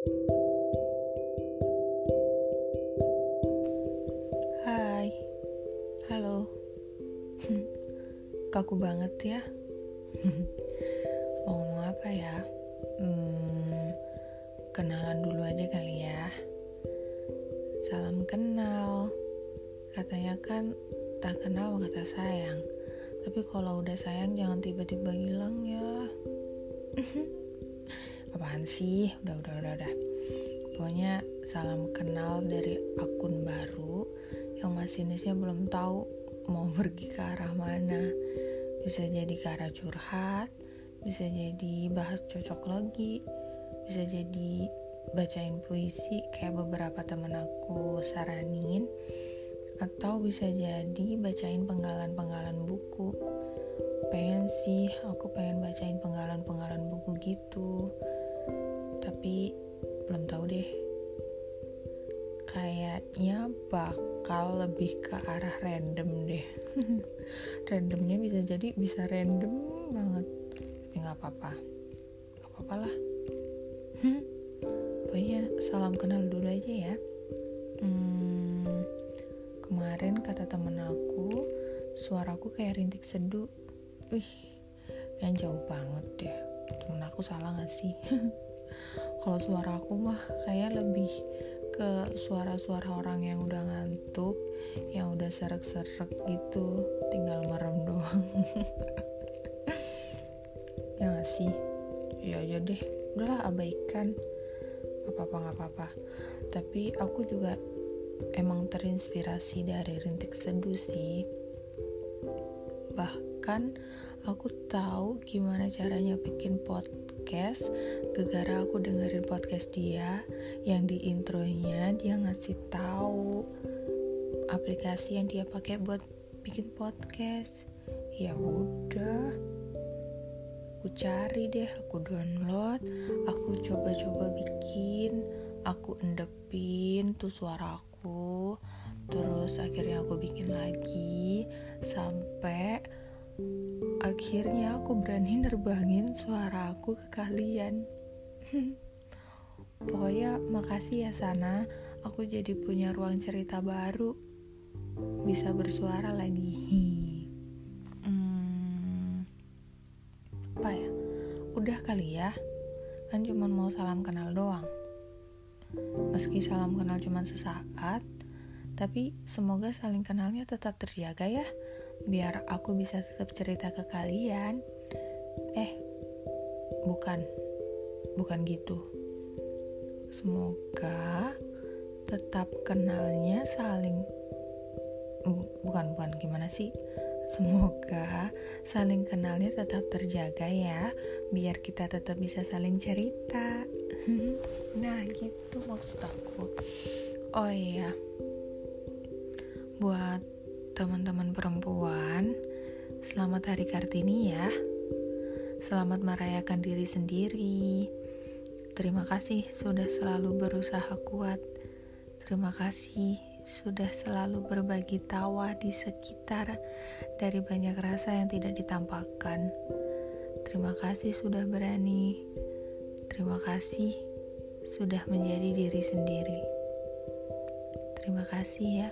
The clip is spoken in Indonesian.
Hai, halo. Kaku banget ya. Mau ngomong apa ya? Hmm, kenalan dulu aja kali ya. Salam kenal. Katanya kan tak kenal maka sayang. Tapi kalau udah sayang jangan tiba-tiba hilang ya. Apaan sih? Udah, udah, udah, udah. Pokoknya salam kenal dari akun baru yang masinisnya belum tahu mau pergi ke arah mana. Bisa jadi ke arah curhat, bisa jadi bahas cocok lagi, bisa jadi bacain puisi kayak beberapa temen aku saranin, atau bisa jadi bacain penggalan-penggalan buku. Pengen sih, aku pengen bacain penggalan-penggalan buku gitu. Tapi belum tahu deh. Kayaknya bakal lebih ke arah random deh. Randomnya bisa jadi bisa random banget. Tapi nggak apa-apa. Nggak apa-apa lah. Pokoknya salam kenal dulu aja ya. Hmm, kemarin kata temen aku suaraku kayak rintik seduh wih yang jauh banget deh. Temen aku salah gak sih kalau suara aku mah kayak lebih ke suara-suara orang yang udah ngantuk yang udah serak-serak gitu. Tinggal merem doang. Ya gak sih? Ya aja deh. Udahlah abaikan. Apa-apa gak apa-apa. Tapi aku juga emang terinspirasi dari rintik seduh sih bahkan aku tahu gimana caranya bikin podcast. Gegara aku dengerin podcast dia yang di intronya dia ngasih tahu aplikasi yang dia pakai buat bikin podcast. Ya udah aku cari deh aku download aku coba-coba bikin aku endepin tuh suara aku. Terus akhirnya aku bikin lagi sampai akhirnya aku berani nerbangin suara aku ke kalian. Pokoknya makasih ya sana. Aku jadi punya ruang cerita baru. Bisa bersuara lagi. Hmm, apa ya? Udah kali ya? Kan cuma mau salam kenal doang. Meski salam kenal cuma sesaat tapi semoga saling kenalnya tetap terjaga ya biar aku bisa tetap cerita ke kalian. Eh bukan. Bukan gitu. Semoga tetap kenalnya saling bukan bukan gimana sih? Semoga saling kenalnya tetap terjaga ya biar kita tetap bisa saling cerita. Nah gitu maksud aku. Oh iya. Buat teman-teman perempuan selamat hari Kartini ya selamat merayakan diri sendiri terima kasih sudah selalu berusaha kuat terima kasih sudah selalu berbagi tawa di sekitar dari banyak rasa yang tidak ditampakkan. Terima kasih sudah berani. Terima kasih sudah menjadi diri sendiri. Terima kasih ya.